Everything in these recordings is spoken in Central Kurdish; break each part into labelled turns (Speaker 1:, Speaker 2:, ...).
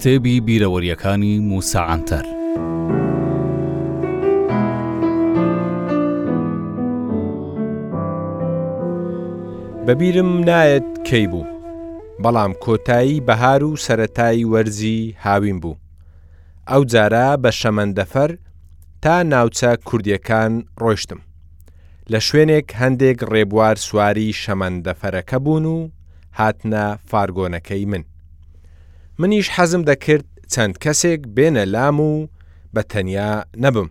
Speaker 1: کتێبی بیرەوەریەکانی موسا عەنتەر
Speaker 2: بەبیرم نایەت کەی بوو بەڵام کۆتایی بەهار و سەتای وەرزی هاوین بوو ئەو جارە بە شەمەندەفەر تا ناوچە کوردیەکان ڕۆشتم لە شوێنێک هەندێک ڕێبوار سواری شەمەندەفەرەکە بوون و هاتنە فارگۆنەکەی من. منیش حەزم دەکرد چەند کەسێک بێنە لام و بە تەنیا نەبم.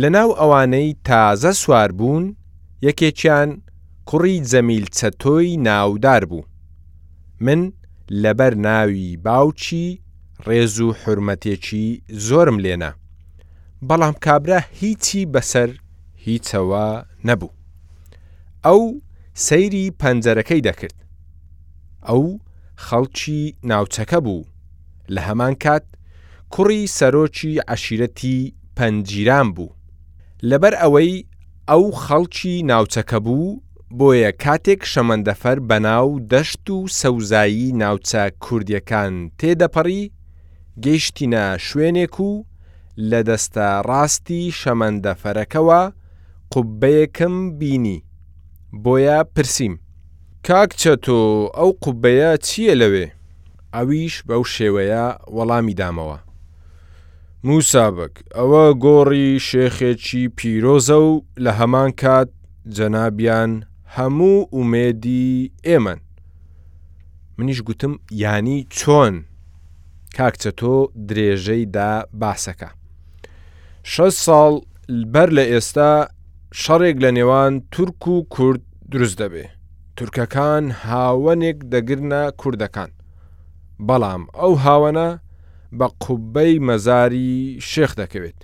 Speaker 2: لە ناو ئەوانەی تازە سوار بوون یەکێکیان کوڕی جەمیل چەتۆی ناودار بوو. من لەبەر ناوی باوکی ڕێز و حورمەتێکی زۆرم لێنا بەڵام کابرا هیچی بەسەر هیچەوە نەبوو ئەو سەیری پەنجەرەکەی دەکرد ئەو خەڵکی ناوچەکە بوو لە هەمان کات کوڕی سەرۆکی عەشیرەتی پەنجیران بوو لەبەر ئەوەی ئەو خەڵکی ناوچەکە بوو بۆیە کاتێک شەمەندەفەر بەناو دەشت و سەوزایی ناوچە کوردیەکان تێدەپەڕی گەیشتینە شوێنێک و لە دەستە ڕاستی شەمەندەفەرەکەوە قوببەیەکم بینی، بۆیە پرسیم. کاک چەتۆ ئەو قوببەیە چییە لەوێ؟ ئەویش بەو شێوەیە وەڵامی دامەوە. مووسا بەگ، ئەوە گۆڕی شێخێکی پیرۆزە و لە هەمان کات جەنابیان هەموو ئومێدی ئێمەن. منیش گوتم یانی چۆن؟ کاک چەتۆ درێژەی دا باسەکە. شەست ساڵ بەر لە ئێستا شەڕێک لە نێوان تورک و کورد دروست دەبێ. تورکەکان هاوەنێک دەگرنە کوردەکان. بەڵام ئەو هاوەنە بە قوببەی مەزاری شێخ دەکەوێت.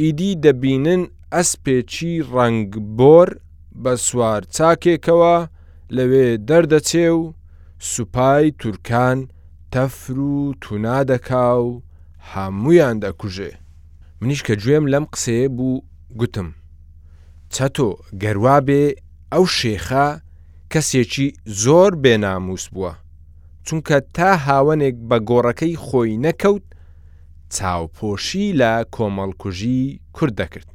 Speaker 2: ئیدی دەبینن ئەسپێکی ڕەنگ بۆر بە سوار چاکێکەوە لەوێ دەردەچێ و سوپای تورکان تەفر و تونا دەکا و هەموویان دەکوژێ. منیش کە گوێم لەم قسەیە بوو گوتم، چەتۆ گەر وا بێ ئەو شێخە کەسێکی زۆر بێ نامووس بووە، چونکە تا هاوەنێک بە گۆڕەکەی خۆی نەکەوت چاوپۆشی لە کۆمەڵکوژی کورد دەکرد.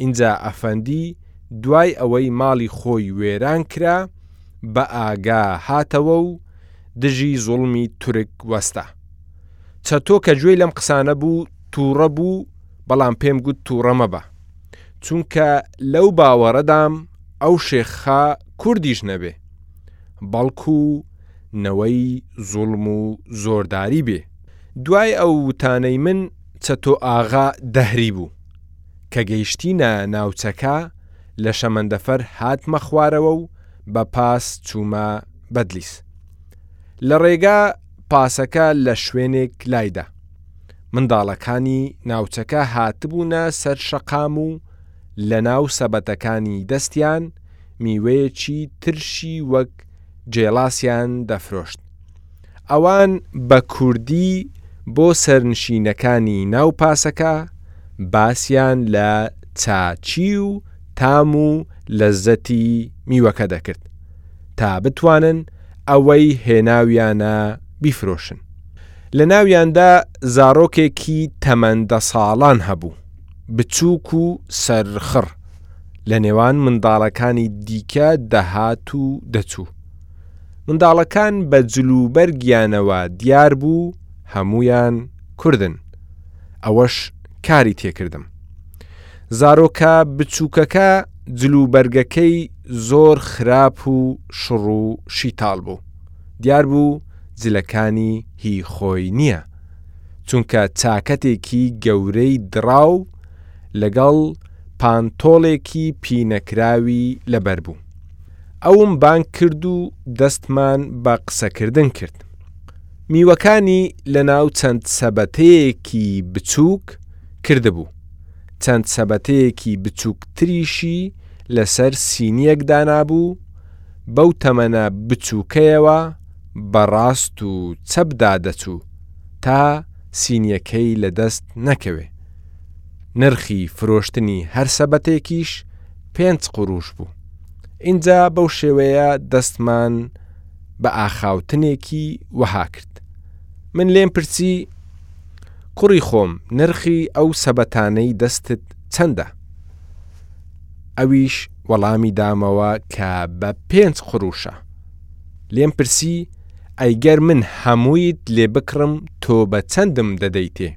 Speaker 2: ئینجا ئەفەندی دوای ئەوەی ماڵی خۆی وێران کرا بە ئاگا هاتەوە و دژی زوڵمی تورک وەستا. چەتۆ کە گوێی لەم قسانە بوو تووڕە بوو بەڵام پێم گوت تووڕە مەبە. چونکە لەو باوەڕەدام ئەو شێخە کوردیش نەبێ بەڵکو نەوەی زوڵم و زۆرداری بێ. دوای ئەو وتانەی من چەتۆ ئاغا دەهری بوو. کە گەیشتینە ناوچەکە لە شەمەندەفەر هاتمە خوارەوە و بە پاس چوومە بەدلیس لە ڕێگا پاسەکە لە شوێنێک لایدا منداڵەکانی ناوچەکە هاتبوونە سەر شەقام و لە ناو سەبەتەکانی دەستیان میوەیەکی ترشی وەک جێلاسیان دەفرۆشت. ئەوان بە کوردی بۆ سەرنشینەکانی ناو پاسەکە باسیان لە چاچی و تام و لەزەتی میوەکە دەکرد تا بتوانن ئەوەی هێناویانە بیفرۆشن. لە ناویاندا زارۆکێکی تەمەن دە ساڵان هەبوو، بچووک و سەرخڕ. لە نێوان منداڵەکانی دیکە دەهات و دەچوو. منداڵەکان بە جلوبەرگیانەوە دیار بوو هەموویان کوردن. ئەوەش کاری تێکردم. زارۆکە بچووکەکە جلوبەرگەکەی زۆر خراپ و شڕ و شیتاڵ بوو. دیار بوو جلەکانی هی خۆی نییە. چونکە چاکەتێکی گەورەی دڕاو لەگەڵ پانتۆڵێکی پینەکراوی لەبەر بوو. ئەوم بانگ کرد و دەستمان بە قسەکردن کرد. میوەکانی لەناو چەند سەبەتەیەکی بچووک کردبوو. چەند سەبەتەیەکی بچووکتریشی لەسەر سینییەک دانابوو، بەو تەمەنە بچووکەیەوە بە ڕاست و چەپدا دەچوو تا سینییەکەی لەدەست نەکەوێ. نرخی فرۆشتنی هەر سەبەتێکیش پێنج قوروش بوو، ئینجا بەو شێوەیە دەستمان بە ئاخاوتنێکی وەها کرد. من لێم پرسی کوڕی خۆم نرخی ئەو سەبەتانەی دەستت چەندە؟ ئەویش وەڵامی دامەوە کە بە پێنج قوروشە. لێم پرسی ئەی گەر من هەموویت لێ بکڕم تۆ بە چەندم دەدەیتێ؟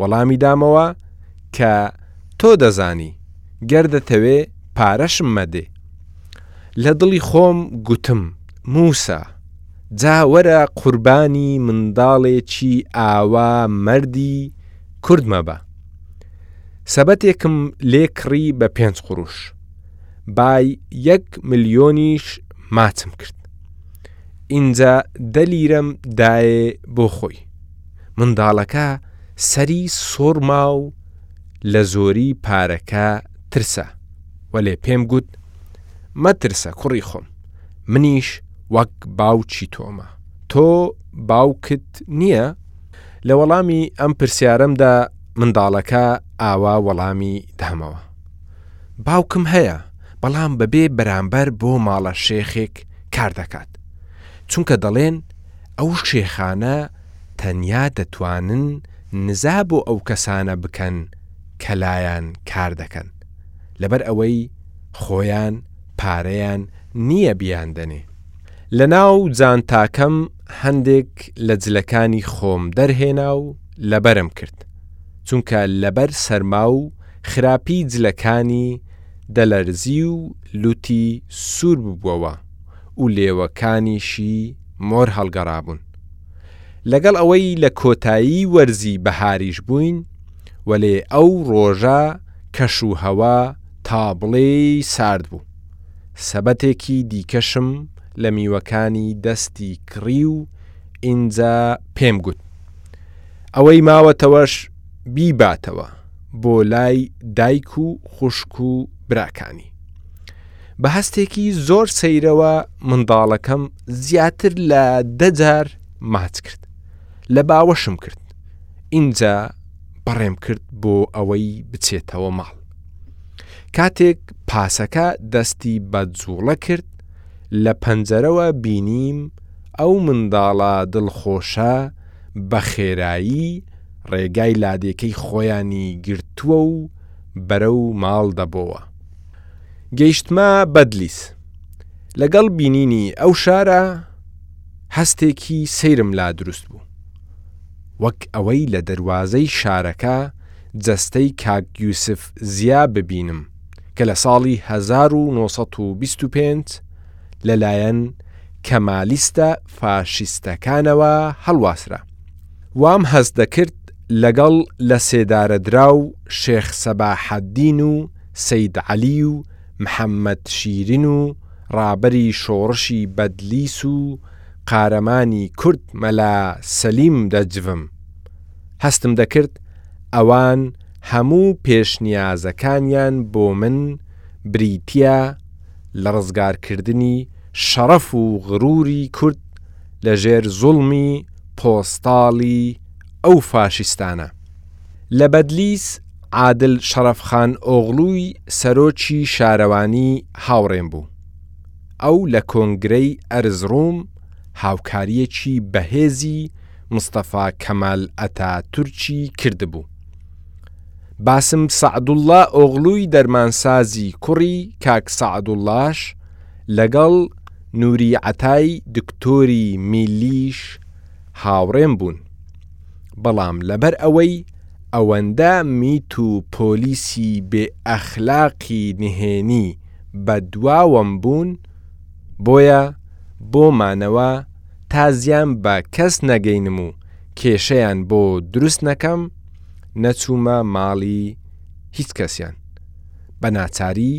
Speaker 2: وەڵامی دامەوە کە تۆ دەزانی گەر دەتەوێ پارەشم مەدێ لە دڵی خۆم گوتم موسا جا وەرە قوربانی منداڵێکی ئاوا مەردی کورد مەبە سەبەتێکم لێ کڕی بە پێنج قوروش بای یەک ملیۆنیش ماچم کرد ئینجا دە لیرەم دایێ بۆ خۆی منداڵەکە سەری سوڕما و لە زۆری پارەکە ترسا، وەلێ پێم گوت، مەترسە کوڕی خۆم، منیش وەک باوکی تۆمە، تۆ باوکت نییە؟ لە وەڵامی ئەم پرسیارەمدا منداڵەکە ئاوا وەڵامی دامەوە، باوکم هەیە، بەڵام بەبێ بەرامبەر بۆ ماڵە شێخێک کار دەکات، چونکە دەڵێن، ئەو شێخانە تەنیا دەتوانن نزا بۆ ئەو کەسانە بکەن کە لایان کار دەکەن لەبەر ئەوەی خۆیان پارەیان نییە بیاندەنێ. لە ناو جانتاکەم هەندێک لە جلەکانی خۆم دەرهێنا و لەبەرم کرد چونکە لەبەر سەرما و خراپی جلەکانی دەلەرزی و لوتی سوور ببوەوە و لێوەکانیشی مۆر هەڵگەڕابوون. لەگەڵ ئەوەی لە کۆتایی وەرزی بەهاریش بووین، وەلێ ئەو ڕۆژە کەش و هەوا تا بڵێی سارد بوو. سەبەتێکی دیکەشم لە میوەکانی دەستی کڕی و ئینجا پێم گوت، ئەوەی ماوەتەوەش بیباتەوە بۆ لای دایک و خوشک و براکانی. بە هەستێکی زۆر سەیرەوە منداڵەکەم زیاتر لە دەجار ماچ کرد لە باوەشم کرد ئینجا بەڕێم کرد بۆ ئەوەی بچێتەوە ماڵ کاتێک پاسەکە دەستی بە جوڵە کرد لە پەنجەرەوە بینیم ئەو منداڵە دڵخۆشە بە خێرایی ڕێگای لادێکەی خۆیانی گرتووە و بەرەو ماڵ دەبەوە گەیشتمە بەدلیس. لەگەڵ بینینی ئەو شارە هەستێکی سەیرم لا دروست بوو. وەک ئەوەی لە دەروازەی شارەکە جەستەی کاک یوسف زیا ببینم کە لە ساڵی 1925 لەلایەن کەمالیستە فاشیستەکانەوە هەڵواسرا. وام هەست دەکرد لەگەڵ لەسێدارەدراو شێخ سەباحەدین و سەید عەلی و محەممەد شیرین و ڕابەری شۆڕشی بەدلیس و قارەمانی کورد مەلا سەلیم دەجڤم. هەستم دەکرد ئەوان هەموو پێشنیازەکانیان بۆ من بریتییە لە ڕزگارکردنی شەڕەف و غرووری کورد لەژێر زوڵمی پۆستاڵی ئەو فاشیستانە. لە بەدلیس عادل شەڕەفخان ئۆغڵوی سەرۆکی شارەوانی هاوڕێم بوو، ئەو لە کۆنگرەی ئەرزڕوم هاوکارییەکی بەهێزی مستەفا کەمال ئەتاتورکی کردبوو. باسم سەعدوڵڵا ئۆغڵوی دەرمانسازی کوڕی کاک سەعدوڵڵاش لەگەڵ نوری عەتای دکتۆری میلیش هاوڕێم بوون. بەڵام لەبەر ئەوەی ئەوەندە میت و پۆلیسی بێ ئەخلاقی نهێنی بە دواوەم بوون بۆیە بۆ مانەوە تا زیان بە کەس نەگەینم و کێشەیان بۆ دروست نەکەم نەچوومە ماڵی هیچ کەسیان بە ناچاری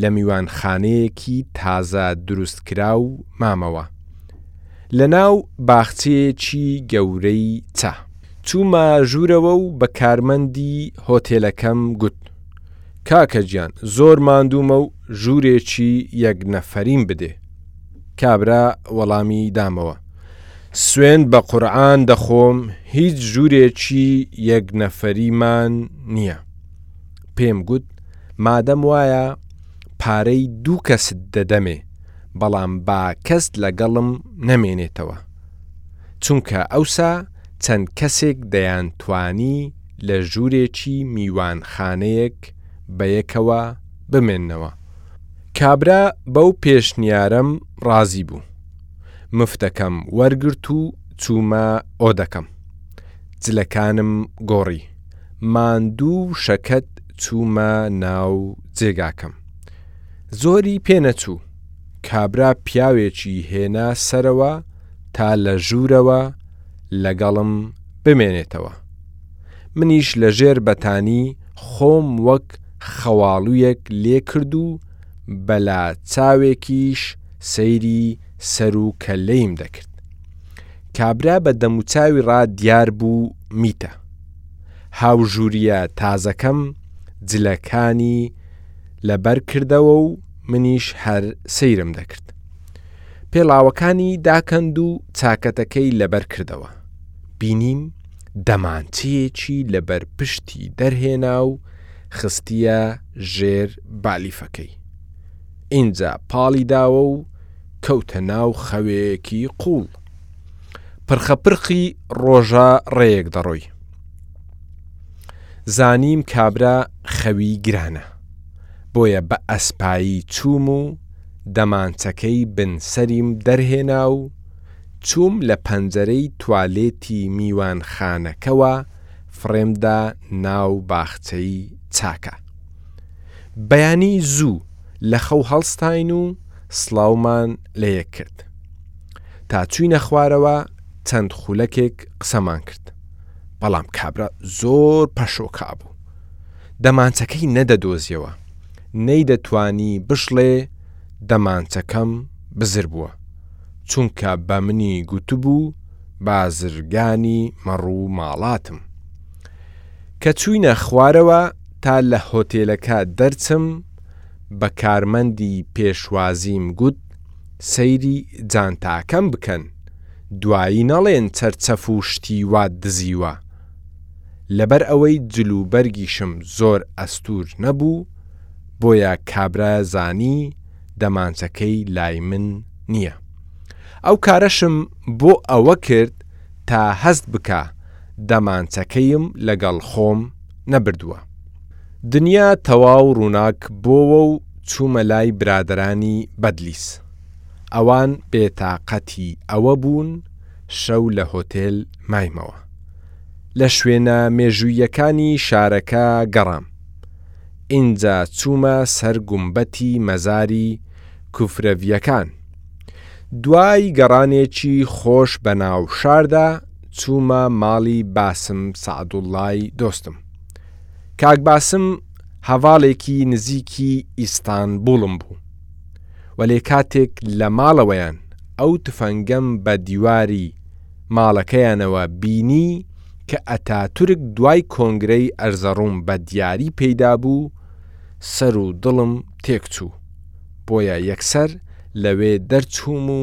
Speaker 2: لە میوانخانەیەکی تازە دروست کراو مامەوە لە ناو باخچەیەکی گەورەی چا. چوومە ژوورەوە و بە کارمەندی هۆتێلەکەم گوت، کاکە گیان زۆر ماندوومە و ژوورێکی یەک نەفەریم بدێ. کابرا وەڵامی دامەوە، سوێند بە قورعان دەخۆم هیچ ژوورێکی یەک نەفەریمان نییە. پێم گوت، مادەم وایە پارەی دوو کەست دەدەمێ بەڵام با کەس لەگەڵم نەمێنێتەوە چونکە ئەوسا چەند کەسێک دەیانتوانی لە ژوورێکی میوانخانەیەک بەیەکەوە بمێننەوە کابرا بەو پێشنیارەم ڕازی بوو مفتەکەم وەرگرت و چوومە ئۆدەکەم جلەکانم گۆڕی ماندوو و شەکەت چوومە ناو جێگاکەم زۆری پێ نەچوو کابرا پیاوێکی هێنا سەرەوە تا لە ژوورەوە لەگەڵم بمێنێتەوە منیش لە ژێر بەتانی خۆم وەک خەواڵوویەک لێ کرد و بەلا چاوێکیش سەیری سەر و کەللەیم دەکرد کابرا بە دەموچاوی ڕا دیار بوو میتە. هاوژوورییە تازەکەم جلەکانی لەبەر کردەوە و منیش هەر سەیرم دەکرد. پێڵاوەکانی داکەند و چاکەتەکەی لەبەر کردەوە. بینیم دەمانچەیەکی لەبەر پشتی دەرهێنا و خستیە ژێر بالیفەکەی. ئینجا پاڵی داوە و کەوتە ناو خەوێکی قووڵ. پرخە پرخی ڕۆژە ڕێیەک دەڕۆی زانیم کابرا خەوی گرانە بۆیە بە ئەسپایی چووم و دەمانچەکەی بن سەریم دەرهێنا و چووم لە پەنجەرەی توالێتی میوانخانەکەوە فڕێمدا ناو باخچەی چاکە بەیانی زوو لە خەو هەڵستاین و سڵاومان لە یەک کرد تا چوینە خوارەوە چەند خولەکێک قسەمان کرد بەڵام کابرا زۆر پەشۆکا بوو دەمانچەکەی نەدەدۆزیەوە نەیدەتوانی بشڵێ دەمانچەکەم بزر بووە چونکە بە منی گوتبوو بازرگانی مەڕوو ماڵاتم کە چوینە خوارەوە تا لە هۆتێلەکە دەرچم بە کارمەندی پێشوازیم گوت سەیری جانتاکەم بکەن دوایی نەڵێن چەرچەف و شتی وات دزیوە. لەبەر ئەوەی جل و بەرگیشم زۆر ئەستوور نەبوو بۆیە کابرا زانی دەمانچەکەی لای من نییە. ئەو کارەشم بۆ ئەوە کرد تا هەست بکا دەمانچەکەیم لەگەڵ خۆم نەبردووە. دنیا تەواو ڕووناک بۆوە و چوومە لای برادەرانی بەدلیس، ئەوان بێ تاقەتی ئەوە بوون شەو لە هۆتێل مایمەوە. لە شوێنە مێژووییەکانی شارەکە گەڕام، ئینجا چوومە سەر گومبەتی مەزاری کوفرەڤییەکان. دوای گەڕانێکی خۆش بەناو شاردا، چوومە ماڵی باسم سەعدوڵڵای دۆستم. کاک باسم هەڤاڵێکی نزیکی ئیستانبوڵم بوو وەلێ کاتێک لە ماڵەوەیان ئەو تفەنگەم بە دیواری ماڵەکەیانەوە بینی کە ئەتاتورک دوای کۆنگرەی ئەرزەڕوم بە دیاری پێیدا بوو سەر و دڵم تێکچوو بۆیە یەکسەر لەوێ دەرچووم و